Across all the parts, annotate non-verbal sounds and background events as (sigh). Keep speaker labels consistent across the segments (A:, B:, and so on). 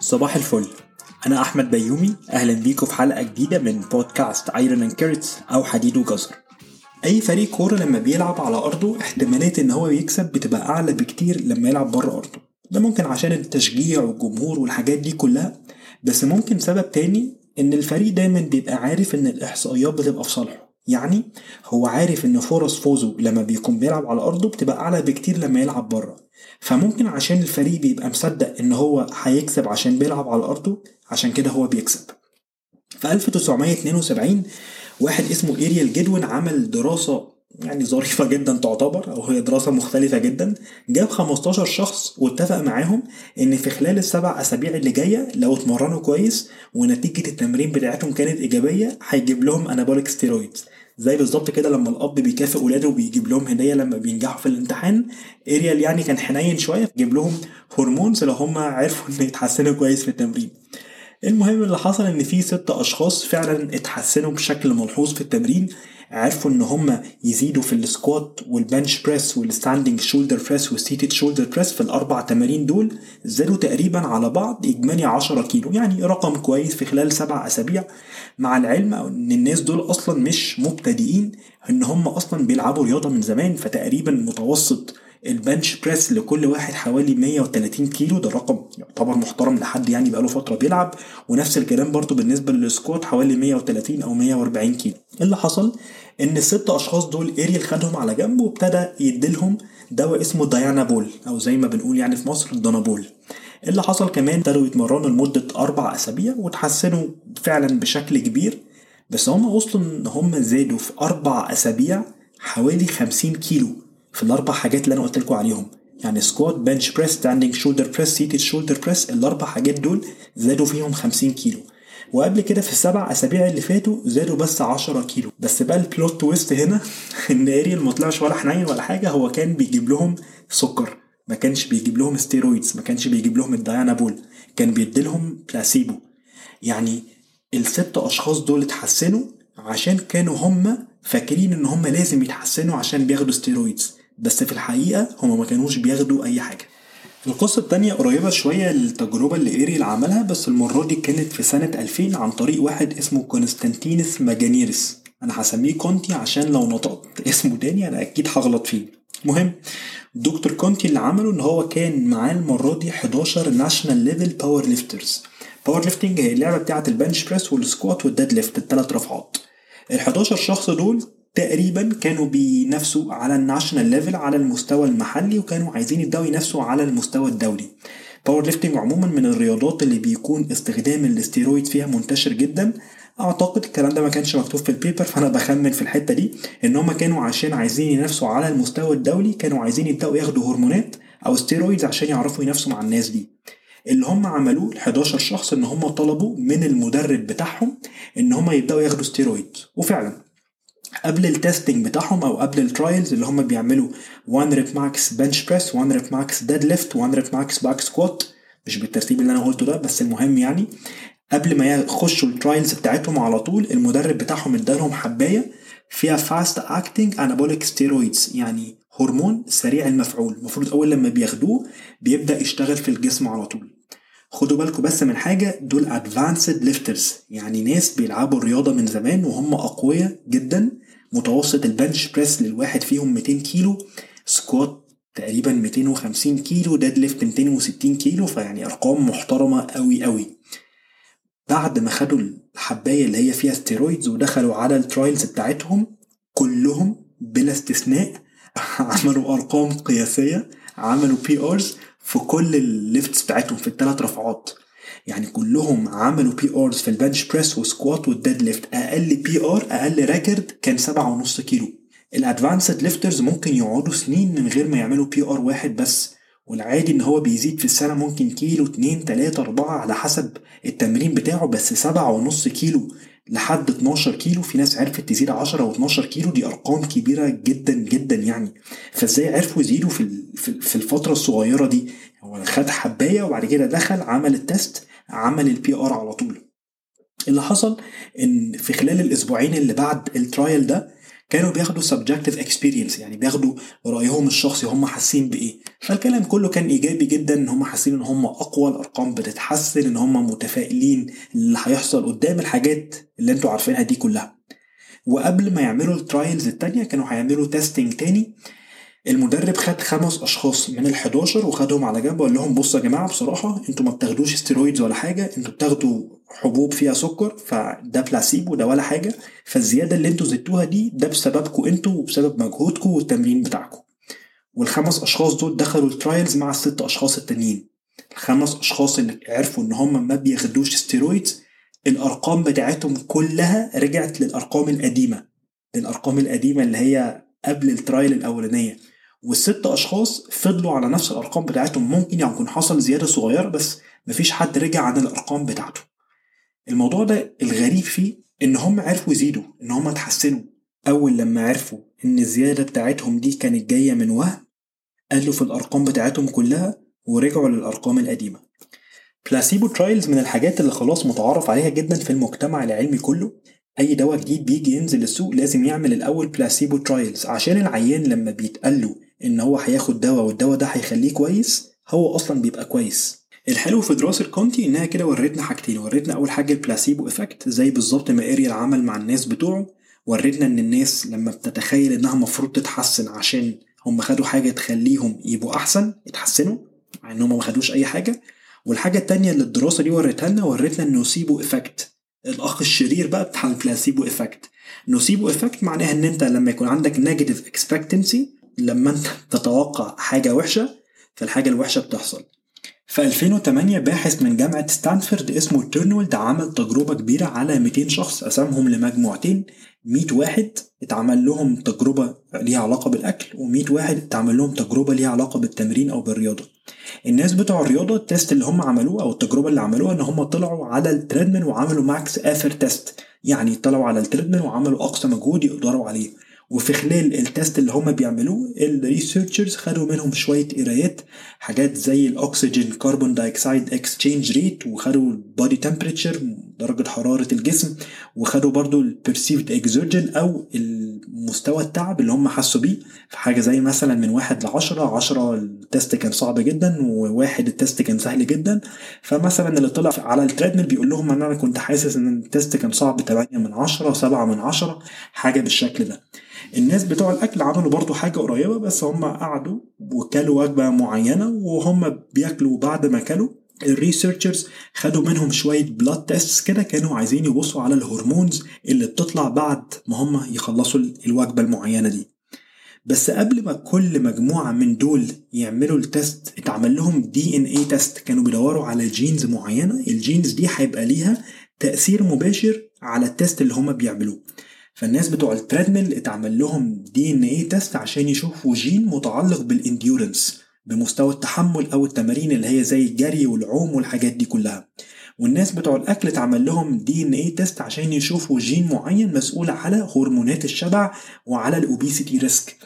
A: صباح الفل. أنا أحمد بيومي أهلا بيكم في حلقة جديدة من بودكاست Iron and Carrots أو حديد وجزر. أي فريق كورة لما بيلعب على أرضه احتمالية إن هو يكسب بتبقى أعلى بكتير لما يلعب بره أرضه. ده ممكن عشان التشجيع والجمهور والحاجات دي كلها بس ممكن سبب تاني إن الفريق دايما بيبقى عارف إن الإحصائيات بتبقى في صالحه. يعني هو عارف إن فرص فوزه لما بيكون بيلعب على أرضه بتبقى أعلى بكتير لما يلعب بره. فممكن عشان الفريق بيبقى مصدق إن هو هيكسب عشان بيلعب على أرضه عشان كده هو بيكسب. في 1972 واحد اسمه إيريال عمل دراسة يعني ظريفة جدا تعتبر أو هي دراسة مختلفة جدا. جاب 15 شخص واتفق معاهم إن في خلال السبع أسابيع اللي جاية لو اتمرنوا كويس ونتيجة التمرين بتاعتهم كانت إيجابية هيجيب لهم anabolic steroids زي بالظبط كده لما الأب بيكافئ ولاده وبيجيب لهم هدية لما بينجحوا في الامتحان. إيريال يعني كان حنين شوية جيب لهم hormones لو هم عرفوا إن يتحسنوا كويس في التمرين. المهم اللي حصل إن في ست أشخاص فعلا اتحسنوا بشكل ملحوظ في التمرين. عرفوا إن هم يزيدوا في السكوات والبنش بريس والستاندنج شولدر بريس والسيتد شولدر بريس في الأربع تمارين دول. زادوا تقريبا على بعض اجمالي 10 كيلو يعني رقم كويس في خلال سبع أسابيع. مع العلم إن الناس دول أصلا مش مبتدئين إن هم أصلا بيلعبوا رياضة من زمان فتقريبا متوسط ال bench press لكل واحد حوالي 130 كيلو ده رقم يعتبر محترم لحد يعني بقاله فترة بيلعب. ونفس الكلام برضو بالنسبة لل squat حوالي 130 أو 140 كيلو. اللي حصل إن الست أشخاص دول Ariel خدهم على جنب وابتدى يديلهم دواء اسمه Dianabol أو زي ما بنقول يعني في مصر الدانابول اللي حصل كمان ابتدوا يتمرنوا لمدة أربع أسابيع وتحسنوا فعلا بشكل كبير. بس هم وصلوا إن هم زادوا في أربع أسابيع حوالي 50 كيلو. في الأربع حاجات اللي أنا قلت لكم عليهم. يعني squat bench press standing shoulder press seated shoulder press الأربع حاجات دول زادوا فيهم 50 كيلو. وقبل كده في السبع أسابيع اللي فاتوا زادوا بس 10 كيلو. بس بقى ال plot twist هنا (laughs) إن Ariel ما طلعش ولا حنين ولا حاجة هو كان بيجيب لهم سكر. ما كانش بيجيب لهم steroids ما كانش بيجيب لهم ال Dianabol كان بيديلهم بلاسيبو يعني الست أشخاص دول اتحسنوا عشان كانوا هم فاكرين إن هم لازم يتحسنوا عشان بياخدوا steroids بس في الحقيقة هما ما كانوش بياخدوا أي حاجة. القصة التانية قريبة شوية للتجربة اللي Ariel عملها بس المرة دي كانت في سنة 2000 عن طريق واحد اسمه Constantinos Maganaris أنا هسميه كونتي عشان لو نطقت اسمه تاني أنا أكيد هغلط فيه. مهم. دكتور كونتي اللي عمله إن هو كان معاه المرة دي 11 national level powerlifters powerlifting هي اللعبة بتاعة ال bench press وال squat وال deadlift التلات رفعات. ال 11 شخص دول تقريبا كانوا بينافسوا على ال national level على المستوى المحلي وكانوا عايزين يبدأوا ينافسوا على المستوى الدولي. powerlifting عموما من الرياضات اللي بيكون استخدام الاستيرويد فيها منتشر جدا. أعتقد الكلام ده ما كانش مكتوب في ال paper فأنا بخمن في الحتة دي. إن هم كانوا عشان عايزين ينافسوا على المستوى الدولي كانوا عايزين يبدأوا ياخدوا هرمونات أو steroids عشان يعرفوا ينافسوا مع الناس دي. اللي هم عملوه ال 11 شخص إن هم طلبوا من المدرب بتاعهم إن هم يبدأوا ياخدوا ستيرويد وفعلا قبل ال testing بتاعهم أو قبل ال trials اللي هم بيعملوا 1 rep max bench press 1 rep max deadlift 1 rep max back squat مش بالترتيب اللي أنا قلته ده بس المهم يعني قبل ما يخشوا ال trials بتاعتهم على طول المدرب بتاعهم ادالهم حبايه فيها fast acting anabolic steroids يعني هرمون سريع المفعول. المفروض أول لما بياخدوه بيبدأ يشتغل في الجسم على طول. خدوا بالكم بس من حاجة دول advanced lifters يعني ناس بيلعبوا الرياضة من زمان وهم أقوياء جدا. متوسط ال bench press للواحد فيهم 200 كيلو squat تقريبا 250 كيلو deadlift 260 كيلو فيعني أرقام محترمة أوي أوي. بعد ما خدوا الحباية اللي هي فيها steroids ودخلوا على ال trials بتاعتهم كلهم بلا استثناء (laughs) عملوا أرقام قياسية عملوا PRs في كل ال lifts بتاعتهم في الثلاث رفعات. يعني كلهم عملوا PRs في ال bench press و squat وال deadlift أقل PR أقل record كان سبعة ونص كيلو. ال advanced lifters ممكن يقعدوا سنين من غير ما يعملوا PR واحد بس والعادي إن هو بيزيد في السنة ممكن كيلو اتنين تلاتة أربعة على حسب التمرين بتاعه بس سبعة ونص كيلو لحد 12 كيلو. في ناس عرفت تزيد 10 و12 كيلو دي أرقام كبيرة جدا جدا يعني. فإزاي عرفوا يزيدوا في في الفترة الصغيرة دي؟ هو خد حباية وبعد كده دخل عمل ال test. عمل ال PR على طول. اللي حصل؟ إن في خلال الأسبوعين اللي بعد ال trial ده كانوا بياخدوا subjective experience يعني بياخدوا رأيهم الشخصي هم حاسين بإيه؟ فالكلام كله كان إيجابي جدا إن هم حاسين إن هم أقوى الأرقام بتتحسن إن هم متفائلين اللي هيحصل قدام الحاجات اللي أنتوا عارفينها دي كلها. وقبل ما يعملوا ال trials التانية كانوا هيعملوا testing تاني المدرب خد خمس أشخاص من ال 11 وخدهم على جنب وقال لهم بصوا يا جماعة بصراحة أنتوا ما بتاخدوش steroids ولا حاجة أنتوا بتاخدوا حبوب فيها سكر فده بلاسيبو ده ولا حاجة فالزيادة اللي أنتوا زدتوها دي ده بسببكم أنتوا وبسبب مجهودكم والتمرين بتاعكم. والخمس أشخاص دول دخلوا ال trials مع الست أشخاص التانيين. الخمس أشخاص اللي عرفوا إن هم ما بياخدوش steroids الأرقام بتاعتهم كلها رجعت للأرقام القديمة للأرقام القديمة اللي هي قبل ال trial الأولانية. والست أشخاص فضلوا على نفس الأرقام بتاعتهم. ممكن يكون حصل زيادة صغيرة بس مفيش حد رجع عن الأرقام بتاعته. الموضوع ده الغريب فيه إن هم عرفوا يزيدوا إن هم اتحسنوا. أول لما عرفوا إن الزيادة بتاعتهم دي كانت جاية من وهم قلوا في الأرقام بتاعتهم كلها ورجعوا للأرقام القديمة. placebo trials من الحاجات اللي خلاص متعارف عليها جدا في المجتمع العلمي كله. أي دواء جديد بيجي ينزل السوق لازم يعمل الأول placebo trials عشان العيان لما بيتقال له إن هو هياخد دواء والدواء ده هيخليه كويس هو أصلا بيبقى كويس. الحلو في دراسة كونتي إنها كده ورتنا حاجتين ورتنا أول حاجة ال placebo effect زي بالظبط ما Ariel عمل مع الناس بتوعه ورتنا إن الناس لما بتتخيل إنها مفروض تتحسن عشان هم خدوا حاجة تخليهم يبقوا أحسن يتحسنوا مع إن هم ما خدوش أي حاجة. والحاجة التانية اللي الدراسة دي ورتها لنا ورتنا ال nocebo effect. الأخ الشرير بقى بتاع ال placebo effect. nocebo effect معناها إن أنت لما يكون عندك negative expectancy لما انت تتوقع حاجة وحشة فالحاجة الوحشة بتحصل. في 2008 باحث من جامعة ستانفورد اسمه تيرنولد عمل تجربة كبيرة على 200 شخص قسمهم لمجموعتين. 100 واحد اتعمل لهم تجربة ليها علاقة بالأكل و100 واحد اتعمل لهم تجربة ليها علاقة بالتمرين أو بالرياضة. الناس بتوع الرياضة ال test اللي هم عملوه أو التجربة اللي عملوها إن هم طلعوا على ال treadmill وعملوا max effort test يعني طلعوا على التريدميل وعملوا أقصى مجهود يقدروا عليه. وفي خلال ال test اللي هم بيعملوه ال researchers خدوا منهم شوية قرايات حاجات زي الأكسجين carbon dioxide exchange rate وخدوا ال body temperature درجة حرارة الجسم وخدوا برضو ال perceived exertion أو المستوى التعب اللي هم حسوا بيه. في حاجة زي مثلا من واحد لعشرة عشرة ال test كان صعب جدا وواحد ال test كان سهل جدا. فمثلا اللي طلع على ال treadmill بيقول لهم إن أنا كنت حاسس إن ال test كان صعب 8 من 10 7 من 10 حاجة بالشكل ده. الناس بتوع الأكل عملوا برضو حاجة قريبة بس هم قعدوا وكلوا وجبة معينة وهم بياكلوا بعد ما كلوا. ال researchers خدوا منهم شوية blood tests كده كانوا عايزين يبصوا على ال hormones اللي بتطلع بعد ما هم يخلصوا الوجبة المعينة دي. بس قبل ما كل مجموعة من دول يعملوا ال test اتعمل لهم DNA test كانوا بيدوروا على genes معينة. ال genes دي هيبقى ليها تأثير مباشر على ال test اللي هما بيعملوه. فالناس بتوع ال treadmill اتعمل لهم DNA test عشان يشوفوا جين متعلق بال endurance بمستوى التحمل أو التمارين اللي هي زي الجري والعوم والحاجات دي كلها. والناس بتوع الأكل اتعمل لهم DNA test عشان يشوفوا جين معين مسؤول على هرمونات الشبع وعلى ال obesity risk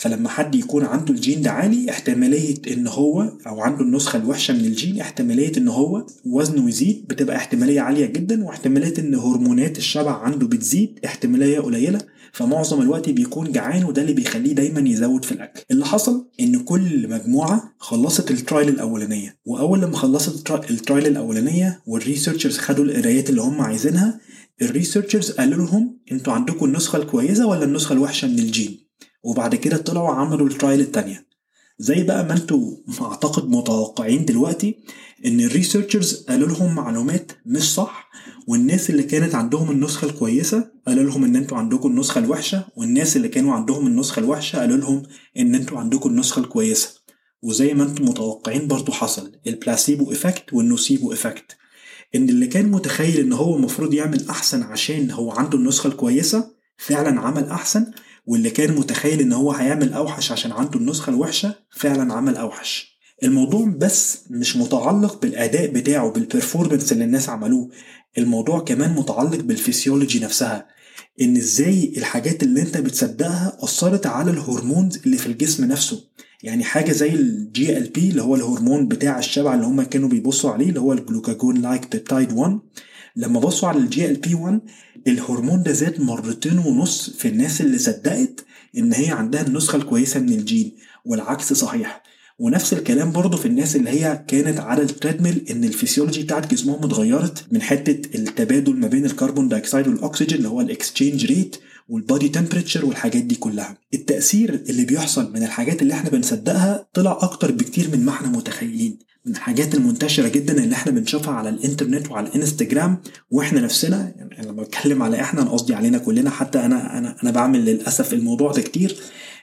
A: فلما حد يكون عنده الجين ده عالي احتمالية إن هو أو عنده النسخة الوحشة من الجين احتمالية إن هو وزنه يزيد بتبقى احتمالية عالية جدا واحتمالية إن هرمونات الشبع عنده بتزيد احتمالية قليلة. فمعظم الوقت بيكون جعان وده اللي بيخليه دايما يزود في الأكل. اللي حصل إن كل مجموعة خلصت ال trial الأولانية. وأول لما خلصت ال trial الأولانية وال researchers خدوا القرايات اللي هم عايزينها ال researchers قالوا لهم أنتوا عندكم النسخة الكويسة ولا النسخة الوحشة من الجين؟ وبعد كده طلعوا عملوا ال trial التانية. زي بقى ما أنتوا أعتقد متوقعين دلوقتي إن ال researchers قالوا لهم معلومات مش صح والناس اللي كانت عندهم النسخة الكويسة قالوا لهم إن أنتوا عندكم النسخة الوحشة والناس اللي كانوا عندهم النسخة الوحشة قالوا لهم إن أنتوا عندكم النسخة الكويسة. وزي ما أنتم متوقعين برضو حصل ال placebo effect وال nocebo effect إن اللي كان متخيل إن هو المفروض يعمل أحسن عشان هو عنده النسخة الكويسة فعلا عمل أحسن واللي كان متخيل إن هو هيعمل أوحش عشان عنده النسخة الوحشة فعلا عمل أوحش. الموضوع بس مش متعلق بالأداء بتاعه بال performance اللي الناس عملوه. الموضوع كمان متعلق بالفسيولوجي نفسها. إن إزاي الحاجات اللي أنت بتصدقها أثرت على ال hormones اللي في الجسم نفسه. يعني حاجة زي ال GLP اللي هو الهرمون بتاع الشبع اللي هم كانوا بيبصوا عليه اللي هو ال glucagon-like peptide 1 لما بصوا على ال GLP 1 الهرمون ده زاد مرتين ونص في الناس اللي صدقت إن هي عندها النسخة الكويسة من الجين والعكس صحيح. ونفس الكلام برضه في الناس اللي هي كانت على ال treadmill إن الفسيولوجي بتاعت جسمهم اتغيرت من حتة التبادل ما بين ال carbon dioxide والأكسجين اللي هو ال exchange rate وال body temperature والحاجات دي كلها. التأثير اللي بيحصل من الحاجات اللي إحنا بنصدقها طلع أكتر بكتير من ما إحنا متخيلين. من الحاجات المنتشرة جدا اللي إحنا بنشوفها على الإنترنت وعلى الإنستجرام وإحنا نفسنا يعني لما بتكلم على إحنا أنا قصدي علينا كلنا حتى أنا أنا أنا بعمل للأسف الموضوع ده كتير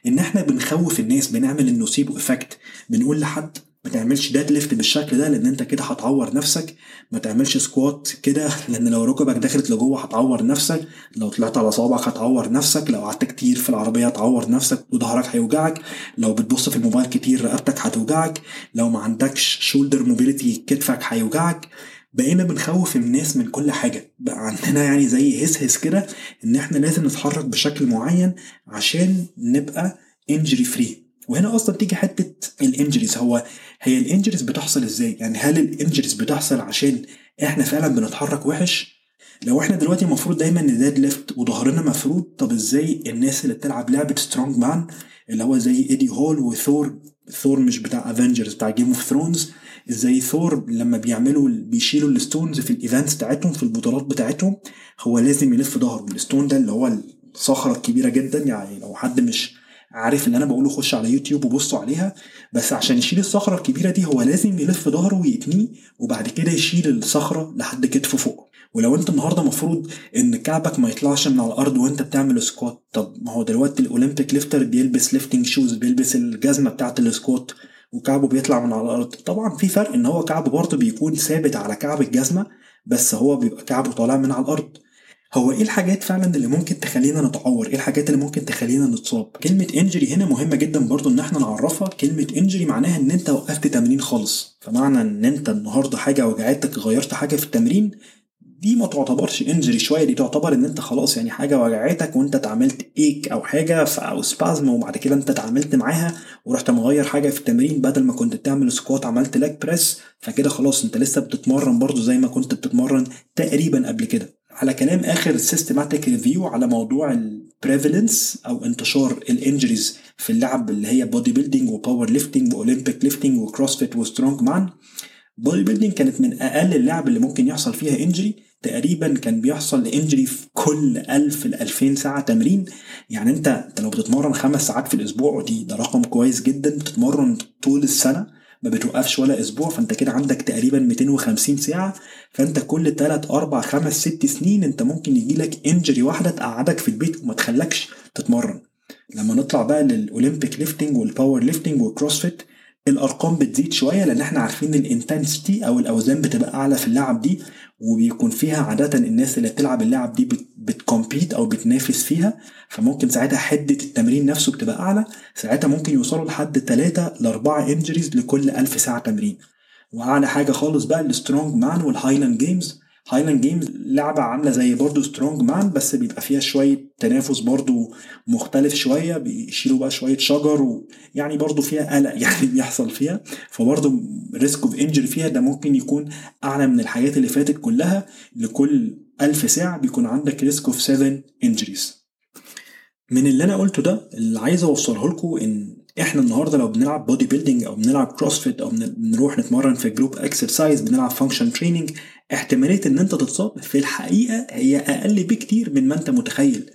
A: إن إحنا بنخوف الناس بنعمل ال nocebo effect بنقول لحد تعملش deadlift بالشكل ده لأن أنت كده هتعور نفسك. ما تعملش squat كده لأن لو ركبك دخلت لجوه هتعور نفسك. لو طلعت على صوابعك هتعور نفسك. لو قعدت كتير في العربية هتعور نفسك وظهرك هيوجعك. لو بتبص في الموبايل كتير رقبتك هتوجعك. لو ما عندكش shoulder mobility كتفك هيوجعك. بقينا بنخوف الناس من كل حاجة. بقى عندنا يعني زي هوس هوس كده إن إحنا لازم نتحرك بشكل معين عشان نبقى injury free وهنا أصلا تيجي حتة ال injuries. هو هي ال injuries بتحصل إزاي؟ يعني هل ال injuries بتحصل عشان إحنا فعلا بنتحرك وحش؟ لو إحنا دلوقتي المفروض دايما ن deadlift وظهرنا مفرود طب إزاي الناس اللي بتلعب لعبة strongman اللي هو زي ايدي هول وثور ثور مش بتاع Avengers بتاع Game of Thrones إزاي ثور لما بيعملوا بيشيلوا ال stones في ال events بتاعتهم في البطولات بتاعتهم هو لازم يلف ظهره. ال stone ده اللي هو الصخرة الكبيرة جدا يعني لو حد مش عارف اللي أنا بقوله خش على يوتيوب وبصوا عليها بس عشان يشيل الصخرة الكبيرة دي هو لازم يلف ظهره ويتنيه وبعد كده يشيل الصخرة لحد كتفه فوق. ولو أنت النهارده المفروض إن كعبك ما يطلعش من على الأرض وأنت بتعمل squat طب ما هو دلوقتي ال Olympic lifter بيلبس lifting shoes بيلبس الجزمة بتاعه ال squat وكعبه بيطلع من على الأرض. طبعا في فرق إن هو كعبه برضه بيكون ثابت على كعب الجزمة بس هو بيبقى كعبه طالع من على الأرض. هو إيه الحاجات فعلا اللي ممكن تخلينا نتعور؟ إيه الحاجات اللي ممكن تخلينا نتصاب؟ كلمة انجري هنا مهمة جدا برضو إن إحنا نعرفها. كلمة انجري معناها إن أنت وقفت تمرين خالص. فمعنى إن أنت النهارده حاجة وجعتك غيرت حاجة في التمرين دي ما تعتبرش انجري شوية. دي تعتبر إن أنت خلاص يعني حاجة وجعتك وأنت اتعاملت ايك أو حاجة أو سبازم وبعد كده أنت اتعاملت معاها ورحت مغير حاجة في التمرين بدل ما كنت بتعمل squat عملت leg press فكده خلاص أنت لسه بتتمرن برضو زي ما كنت بتتمرن تقريبا قبل كده. على كلام آخر systematic review على موضوع ال prevalence أو انتشار ال injuries في اللعب اللي هي bodybuilding و powerlifting و Olympic lifting و CrossFit و strongman bodybuilding كانت من أقل اللعب اللي ممكن يحصل فيها injury تقريبا كان بيحصل injury في كل 1000 ل 2000 ساعة تمرين. يعني أنت أنت لو بتتمرن خمس ساعات في الأسبوع ودي ده رقم كويس جدا بتتمرن طول السنة. ما بتوقفش ولا أسبوع فأنت كده عندك تقريبا 250 ساعة. فأنت كل 3 4 5 6 سنين أنت ممكن يجيلك injury واحدة تقعدك في البيت وما تخلكش تتمرن. لما نطلع بقى لل Olympic lifting وال powerlifting وال CrossFit الأرقام بتزيد شوية لأن إحنا عارفين ال intensity أو الأوزان بتبقى أعلى في اللعب دي وبيكون فيها عادة الناس اللي بتلعب اللعب دي بت compete أو بتنافس فيها فممكن ساعتها حدة التمرين نفسه بتبقى أعلى ساعتها ممكن يوصلوا لحد 3 ل 4 injuries لكل 1000 ساعة تمرين. وأعلى حاجة خالص بقى ال strongman وال Highland Games Highland Games لعبة عاملة زي برضو strongman بس بيبقى فيها شوية تنافس برضو مختلف شوية بيشيلوا بقى شوية شجر ويعني برضو فيها قلق (laughs) يعني بيحصل فيها. فبرضو risk of injury فيها ده ممكن يكون أعلى من الحاجات اللي فاتت كلها. لكل ألف ساعة بيكون عندك risk of 7 injuries من اللي أنا قلته ده اللي عايز أوصله لكم إن إحنا النهارده لو بنلعب bodybuilding أو بنلعب CrossFit أو بنروح نتمرن في group exercise بنلعب function training احتمالية إن أنت تتصاب في الحقيقة هي أقل بكتير من ما أنت متخيل.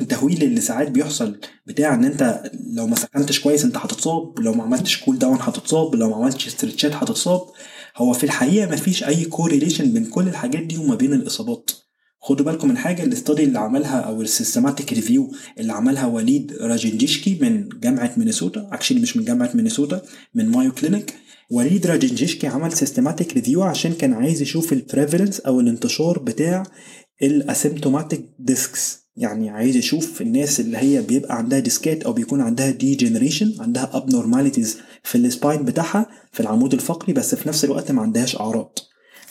A: التهويل اللي ساعات بيحصل بتاع إن أنت لو ما سخنتش كويس أنت هتتصاب لو ما عملتش cool down هتتصاب لو ما عملتش stretchات هتتصاب. هو في الحقيقة ما فيش أي correlation بين كل الحاجات دي وما بين الإصابات. خدوا بالكم من حاجة ال study اللي عملها أو ال systematic review اللي عملها وليد راجنجيشكي من جامعة مينيسوتا actually مش من جامعة مينيسوتا من Mayo Clinic. وليد راجنجيشكي عمل systematic review عشان كان عايز يشوف ال prevalence أو الانتشار بتاع ال asymptomatic discs يعني عايز يشوف الناس اللي هي بيبقى عندها ديسكات أو بيكون عندها degeneration عندها abnormalities في ال spine بتاعها في العمود الفقري بس في نفس الوقت ما عندهاش أعراض.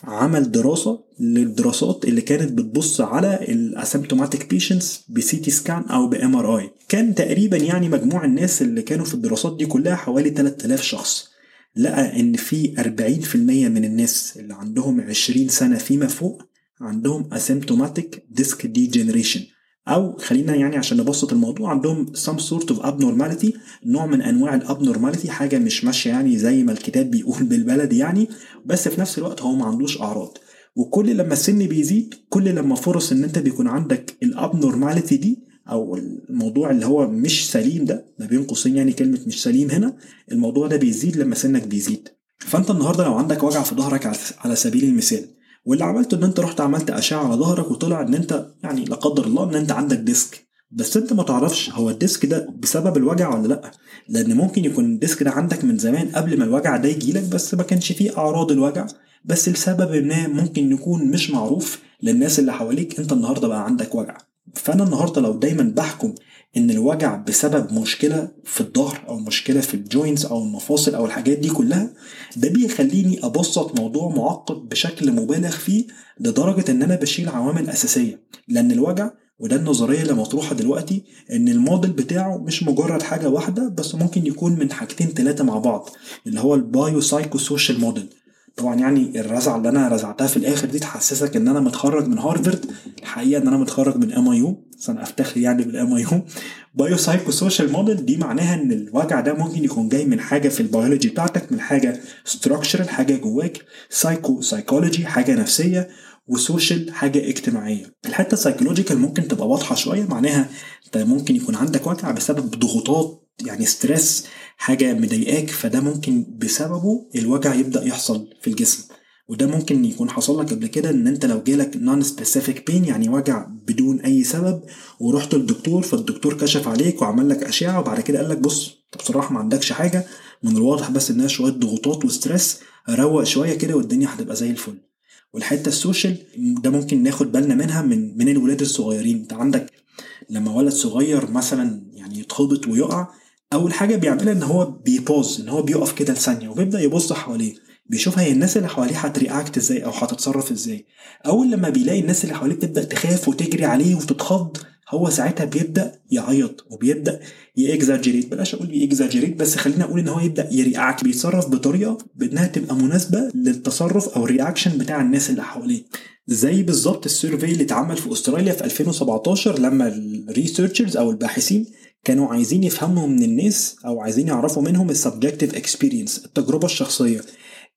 A: عمل دراسة للدراسات اللي كانت بتبص على ال asymptomatic patients ب CT scan أو ب MRI كان تقريبا يعني مجموع الناس اللي كانوا في الدراسات دي كلها حوالي 3000 شخص. لقى إن في 40% من الناس اللي عندهم 20 سنة فيما فوق عندهم asymptomatic disc degeneration أو خلينا يعني عشان نبسط الموضوع عندهم some sort of abnormality نوع من أنواع ال abnormality حاجة مش ماشية يعني زي ما الكتاب بيقول (laughs) بالبلدي يعني بس في نفس الوقت هو ما عندوش أعراض. وكل لما السن بيزيد كل لما فرص إن أنت بيكون عندك ال abnormality دي أو الموضوع اللي هو مش سليم ده ما بين قوسين يعني كلمة مش سليم هنا الموضوع ده بيزيد لما سنك بيزيد. فأنت النهارده لو عندك وجع في ظهرك على سبيل المثال واللي عملته إن أنت رحت عملت أشعة على ظهرك وطلع إن أنت يعني لا قدر الله إن أنت عندك disc بس أنت ما تعرفش هو ال disc ده بسبب الوجع ولا لأ؟ لأن ممكن يكون ال disc ده عندك من زمان قبل ما الوجع ده يجيلك بس ما كانش فيه أعراض الوجع. بس لسبب ما ممكن يكون مش معروف للناس اللي حواليك أنت النهارده بقى عندك وجع. فأنا النهارده لو دايما بحكم إن الوجع بسبب مشكلة في الظهر أو مشكلة في ال joints أو المفاصل أو الحاجات دي كلها ده بيخليني أبسط موضوع معقد بشكل مبالغ فيه لدرجة إن أنا بشيل عوامل أساسية لأن الوجع وده النظرية اللي مطروحة دلوقتي إن الموديل بتاعه مش مجرد حاجة واحدة بس ممكن يكون من حاجتين ثلاثة مع بعض اللي هو ال biopsychosocial model. طبعا يعني الرزعة اللي أنا رزعتها في الآخر دي تحسسك إن أنا متخرج من هارفرد الحقيقة إن أنا متخرج من MIU أنا أفتخر يعني بال MIU biopsychosocial model دي معناها إن الوجع ده ممكن يكون جاي من حاجة في البيولوجي بتاعتك من حاجة structural حاجة جواك. سايكو سايكولوجي حاجة نفسية و social حاجة اجتماعية. الحتة ال psychological ممكن تبقى واضحة شوية معناها أنت ممكن يكون عندك وجع بسبب ضغوطات يعني stress حاجة مضايقاك فده ممكن بسببه الوجع يبدأ يحصل في الجسم. وده ممكن يكون حصل لك قبل كده إن أنت لو جالك non-specific pain يعني وجع بدون أي سبب ورحت للدكتور فالدكتور كشف عليك وعمل لك أشعة وبعد كده قال لك بص انت بصراحة ما عندكش حاجة. من الواضح بس إنها شوية ضغوطات و stress روق شوية كده والدنيا هتبقى زي الفل. والحتة ال social ده ممكن ناخد بالنا منها من من الولاد الصغيرين. أنت عندك لما ولد صغير مثلا يعني يتخبط ويقع أول حاجة بيعملها إن هو بيبوز إن هو بيقف كده لثانية وبيبدأ يبص حواليه بيشوف هي الناس اللي حواليه هت react إزاي أو هتتصرف إزاي. أول لما بيلاقي الناس اللي حواليه بتبدأ تخاف وتجري عليه وتتخض هو ساعتها بيبدأ يعيط وبيبدأ ي exaggerate بلاش أقول ي exaggerate بس خلينا أقول إن هو يبدأ ي react بيتصرف بطريقة بإنها تبقى مناسبة للتصرف أو ال reaction بتاع الناس اللي حواليه. زي بالظبط ال survey اللي اتعمل في أستراليا في 2017 لما ال researchers أو الباحثين كانوا عايزين يفهموا من الناس أو عايزين يعرفوا منهم ال subjective experience التجربة الشخصية.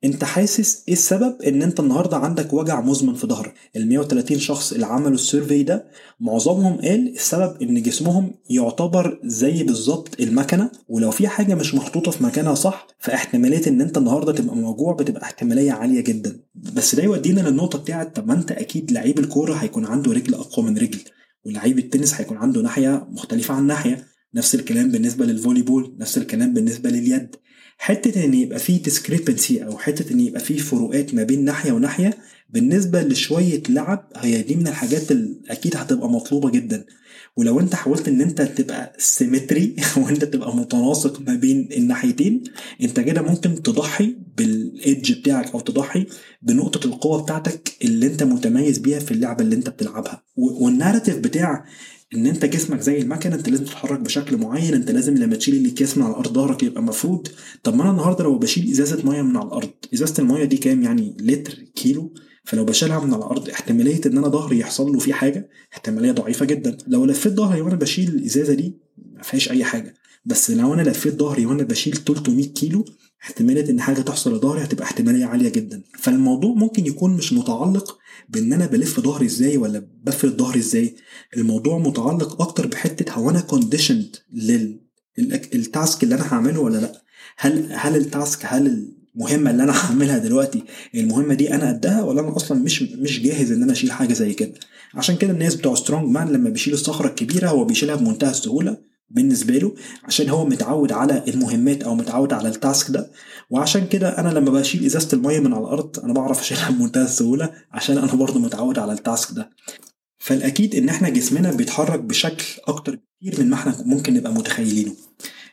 A: أنت حاسس إيه السبب إن أنت النهارده عندك وجع مزمن في ظهرك؟ ال 130 شخص اللي عملوا ال survey ده معظمهم قال السبب إن جسمهم يعتبر زي بالظبط المكنة ولو في حاجة مش محطوطة في مكانها صح فاحتمالية إن أنت النهارده تبقى موجوع بتبقى احتمالية عالية جدا. بس ده يودينا للنقطة بتاعت طب ما أنت أكيد لعيب الكورة هيكون عنده رجل أقوى من رجل ولعيب التنس هيكون عنده ناحية مختلفة عن ناحية. نفس الكلام بالنسبة لل volleyball نفس الكلام بالنسبة لليد. حتة إن يبقى فيه discrepancy أو حتة إن يبقى فيه فروقات ما بين ناحية وناحية بالنسبة لشوية لعب هي دي من الحاجات اللي أكيد هتبقى مطلوبة جدا. ولو أنت حاولت إن أنت تبقى symmetry (laughs) وانت تبقى متناسق ما بين الناحيتين أنت كده ممكن تضحي بال edge بتاعك أو تضحي بنقطة القوة بتاعتك اللي أنت متميز بيها في اللعبة اللي أنت بتلعبها. وال narrative بتاع إن أنت جسمك زي المكنة أنت لازم تتحرك بشكل معين أنت لازم لما تشيل الاكياس من على الأرض ظهرك يبقى مفروض. طب ما أنا النهارده لو بشيل إزازة مية من على الأرض إزازة المية دي كام؟ يعني لتر كيلو. فلو بشيلها من على الأرض احتمالية إن أنا ظهري يحصل له فيه حاجة احتمالية ضعيفة جدا. لو لفيت ظهري وأنا بشيل الإزازة دي ما فيهاش أي حاجة. بس لو أنا لفيت ظهري وأنا بشيل 300 كيلو احتمالية إن حاجة تحصل لظهري هتبقى احتمالية عالية جدا. فالموضوع ممكن يكون مش متعلق بإن أنا بلف ظهري إزاي ولا بفرد ظهري إزاي. الموضوع متعلق أكتر بحتة هو أنا conditioned لل task اللي أنا هعمله ولا لأ. هل هل ال task هل المهمة اللي أنا (laughs) هعملها دلوقتي المهمة دي أنا قدها ولا أنا أصلا مش مش جاهز إن أنا أشيل حاجة زي كده؟ عشان كده الناس بتوع strong man لما بيشيل الصخرة الكبيرة هو بيشيلها بمنتهى السهولة بالنسبة له عشان هو متعود على المهمات أو متعود على ال task ده. وعشان كده أنا لما بشيل إزازة المية من على الأرض أنا بعرف أشيلها بمنتهى السهولة عشان أنا برضه متعود على ال task ده. فالأكيد إن إحنا جسمنا بيتحرك بشكل أكتر كتير من ما إحنا ممكن نبقى متخيلينه.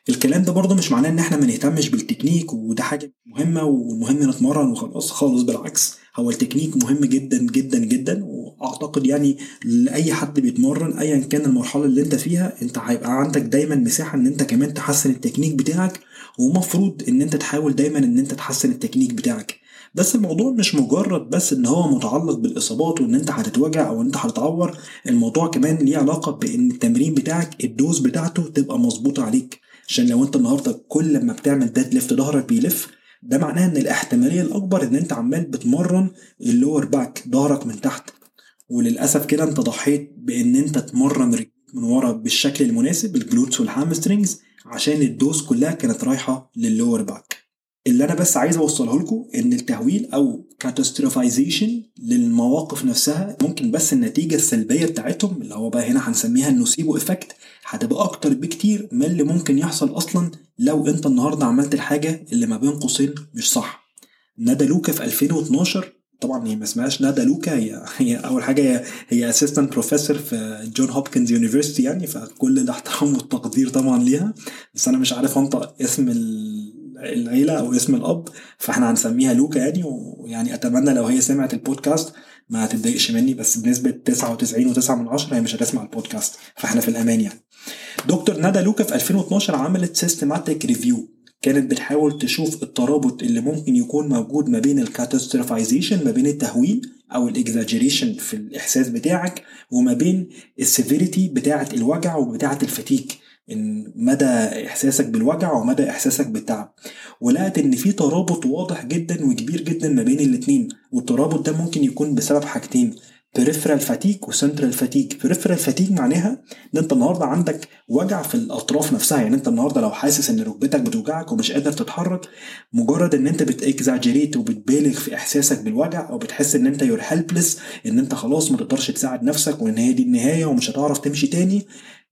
A: الكلام ده برضه مش معناه إن إحنا ما نهتمش بالتكنيك وده حاجة مهمة ومهم نتمرن وخلاص خالص بالعكس. هو التكنيك مهم جدا جدا جدا وأعتقد يعني لأي حد بيتمرن ايا كان المرحلة اللي أنت فيها أنت هيبقى عندك دايما مساحة إن أنت كمان تحسن التكنيك بتاعك ومفروض إن أنت تحاول دايما إن أنت تحسن التكنيك بتاعك. بس الموضوع مش مجرد بس إن هو متعلق بالإصابات وإن أنت هتتوجع أو أنت هتتعور الموضوع كمان ليه علاقة بإن التمرين بتاعك ال dose بتاعته تبقى مظبوطة عليك. عشان لو انت النهارده كل ما بتعمل deadlift ظهرك بيلف ده معناه إن الاحتمالية الأكبر إن أنت عمال بتمرن ال lower back ظهرك من تحت. وللأسف كده أنت ضحيت بإن أنت تمرن من ورا بالشكل المناسب ال glutes وال hamstrings عشان ال dose كلها كانت رايحة لل lower back اللي أنا بس عايز اوصله لكم إن التهويل أو catastrophization للمواقف نفسها ممكن بس النتيجة السلبية بتاعتهم اللي هو بقى هنا هنسميها ال nocebo effect هتبقى أكتر بكتير من اللي ممكن يحصل أصلا لو أنت النهارده عملت الحاجة اللي ما بين قوسين مش صح. ندى لوكا في 2012 طبعا هي ما اسمهاش ندى لوكا هي (laughs) هي أول حاجة هي هي assistant professor في Johns Hopkins University يعني فكل الاحترام والتقدير طبعا ليها بس أنا مش عارف أنطق اسم العيلة أو اسم الأب فإحنا هنسميها لوكا يعني ويعني أتمنى لو هي سمعت البودكاست ما تتضايقش مني بس بنسبة 99.9 من عشرة هي مش هتسمع البودكاست فإحنا في الأمان يعني. دكتور ندى لوكا في 2012 عملت systematic review كانت بتحاول تشوف الترابط اللي ممكن يكون موجود ما بين ال catastrophization ما بين التهويل أو ال exaggeration في الإحساس بتاعك وما بين ال severity بتاعة الوجع وبتاعة ال fatigue إن مدى إحساسك بالوجع ومدى إحساسك بالتعب. ولقت إن في ترابط واضح جدا وكبير جدا ما بين الاتنين والترابط ده ممكن يكون بسبب حاجتين peripheral fatigue و central fatigue peripheral fatigue معناها إن أنت النهارده عندك وجع في الأطراف نفسها يعني أنت النهارده لو حاسس إن ركبتك بتوجعك ومش قادر تتحرك مجرد إن أنت بت exaggerate وبتبالغ في إحساسك بالوجع أو بتحس إن أنت you're helpless إن أنت خلاص ما تقدرش تساعد نفسك وإن هي دي النهاية ومش هتعرف تمشي تاني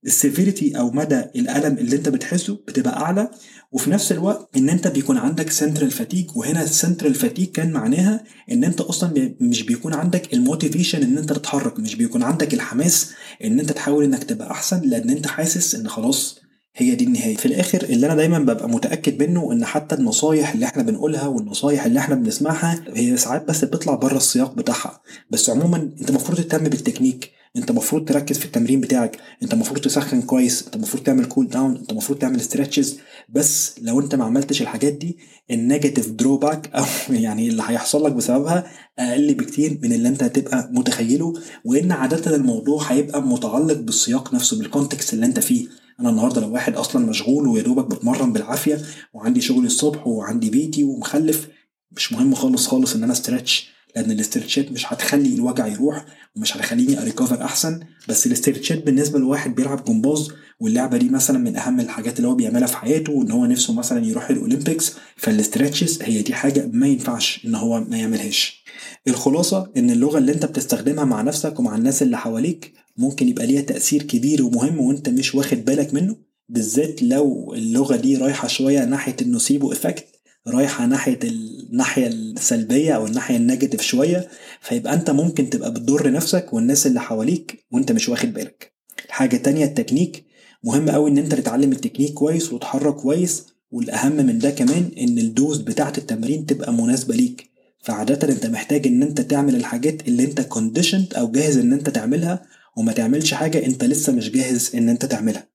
A: ال severity أو مدى الألم اللي أنت بتحسه بتبقى أعلى وفي نفس الوقت إن أنت بيكون عندك central fatigue وهنا ال central fatigue كان معناها إن أنت أصلا مش بيكون عندك ال motivation إن أنت تتحرك مش بيكون عندك الحماس إن أنت تحاول إنك تبقى أحسن لأن أنت حاسس إن خلاص هي دي النهاية. في الآخر اللي أنا دايما ببقى متأكد منه إن حتى النصايح اللي إحنا بنقولها والنصايح اللي إحنا بنسمعها هي ساعات بس بتطلع بره السياق بتاعها. بس عموما أنت المفروض تهتم بالتكنيك. انت المفروض تركز في التمرين بتاعك. انت المفروض تسخن كويس. انت المفروض تعمل cool down انت المفروض تعمل stretches بس لو انت ما عملتش الحاجات دي ال negative drawback (laughs) أو يعني اللي هيحصل لك بسببها أقل بكتير من اللي انت هتبقى متخيله. وإن عاده الموضوع هيبقى متعلق بالسياق نفسه بال context اللي انت فيه. أنا النهارده لو واحد أصلا مشغول ويا دوبك بتمرن بالعافية وعندي شغل الصبح وعندي بيتي ومخلف مش مهم خالص خالص إن أنا stretch لأن ال stretchات مش هتخلي الوجع يروح ومش هتخليني ا recover أحسن بس ال stretchات بالنسبة لواحد بيلعب جمباز واللعبة دي مثلا من أهم الحاجات اللي هو بيعملها في حياته وان هو نفسه مثلا يروح ال Olympics فال stretches هي دي حاجة ما ينفعش إن هو ما يعملهاش. الخلاصة إن اللغة اللي أنت بتستخدمها مع نفسك ومع الناس اللي حواليك ممكن يبقى ليها تأثير كبير ومهم وأنت مش واخد بالك منه بالذات لو اللغة دي رايحة شوية ناحية ال nocebo effect رايحة ناحية الناحيه السلبية أو الناحية ال negative شوية فيبقى أنت ممكن تبقى بتضر نفسك والناس اللي حواليك وأنت مش واخد بالك. الحاجة التانية التكنيك. مهم قوي إن أنت تتعلم التكنيك كويس وتحرك كويس والأهم من ده كمان إن ال dose بتاعة التمرين تبقى مناسبة ليك. فعادة أنت محتاج إن أنت تعمل الحاجات اللي أنت conditioned أو جاهز إن أنت تعملها وما تعملش حاجة أنت لسه مش جاهز إن أنت تعملها.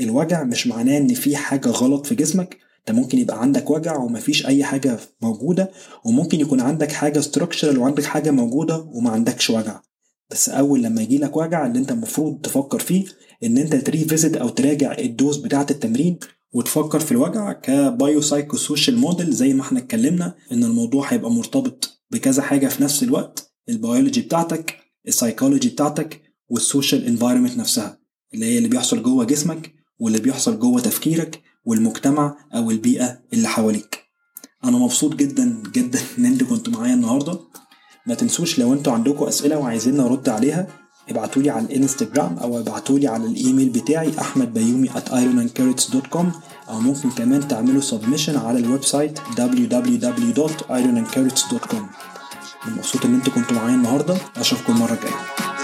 A: الوجع مش معناه إن في حاجة غلط في جسمك انت ممكن يبقى عندك وجع ومفيش اي حاجة موجودة وممكن يكون عندك حاجة structural وعندك حاجة موجودة وما عندكش وجع. بس أول لما يجي لك وجع اللي انت المفروض تفكر فيه إن انت ت revisit أو تراجع ال dose بتاعة التمرين وتفكر في الوجع ك bio psycho social model زي ما إحنا اتكلمنا إن الموضوع هيبقى مرتبط بكذا حاجة في نفس الوقت البيولوجي بتاعتك السايكولوجي بتاعتك وال social environment نفسها اللي هي اللي بيحصل جوه جسمك واللي بيحصل جوه تفكيرك والمجتمع أو البيئة اللي حواليك. أنا مبسوط جدا جدا إن أنتوا كنتوا معايا النهارده. ما تنسوش لو أنتوا عندكم أسئلة وعايزين نرد عليها ابعتولي على الإنستجرام أو ابعتولي على الإيميل بتاعي أحمد بيومي at ironandcarrots.com أو ممكن كمان تعملوا submission على ال website www.ironandcarrots.com مبسوط إن أنتوا كنتوا معايا النهارده. أشوفكم المره الجايه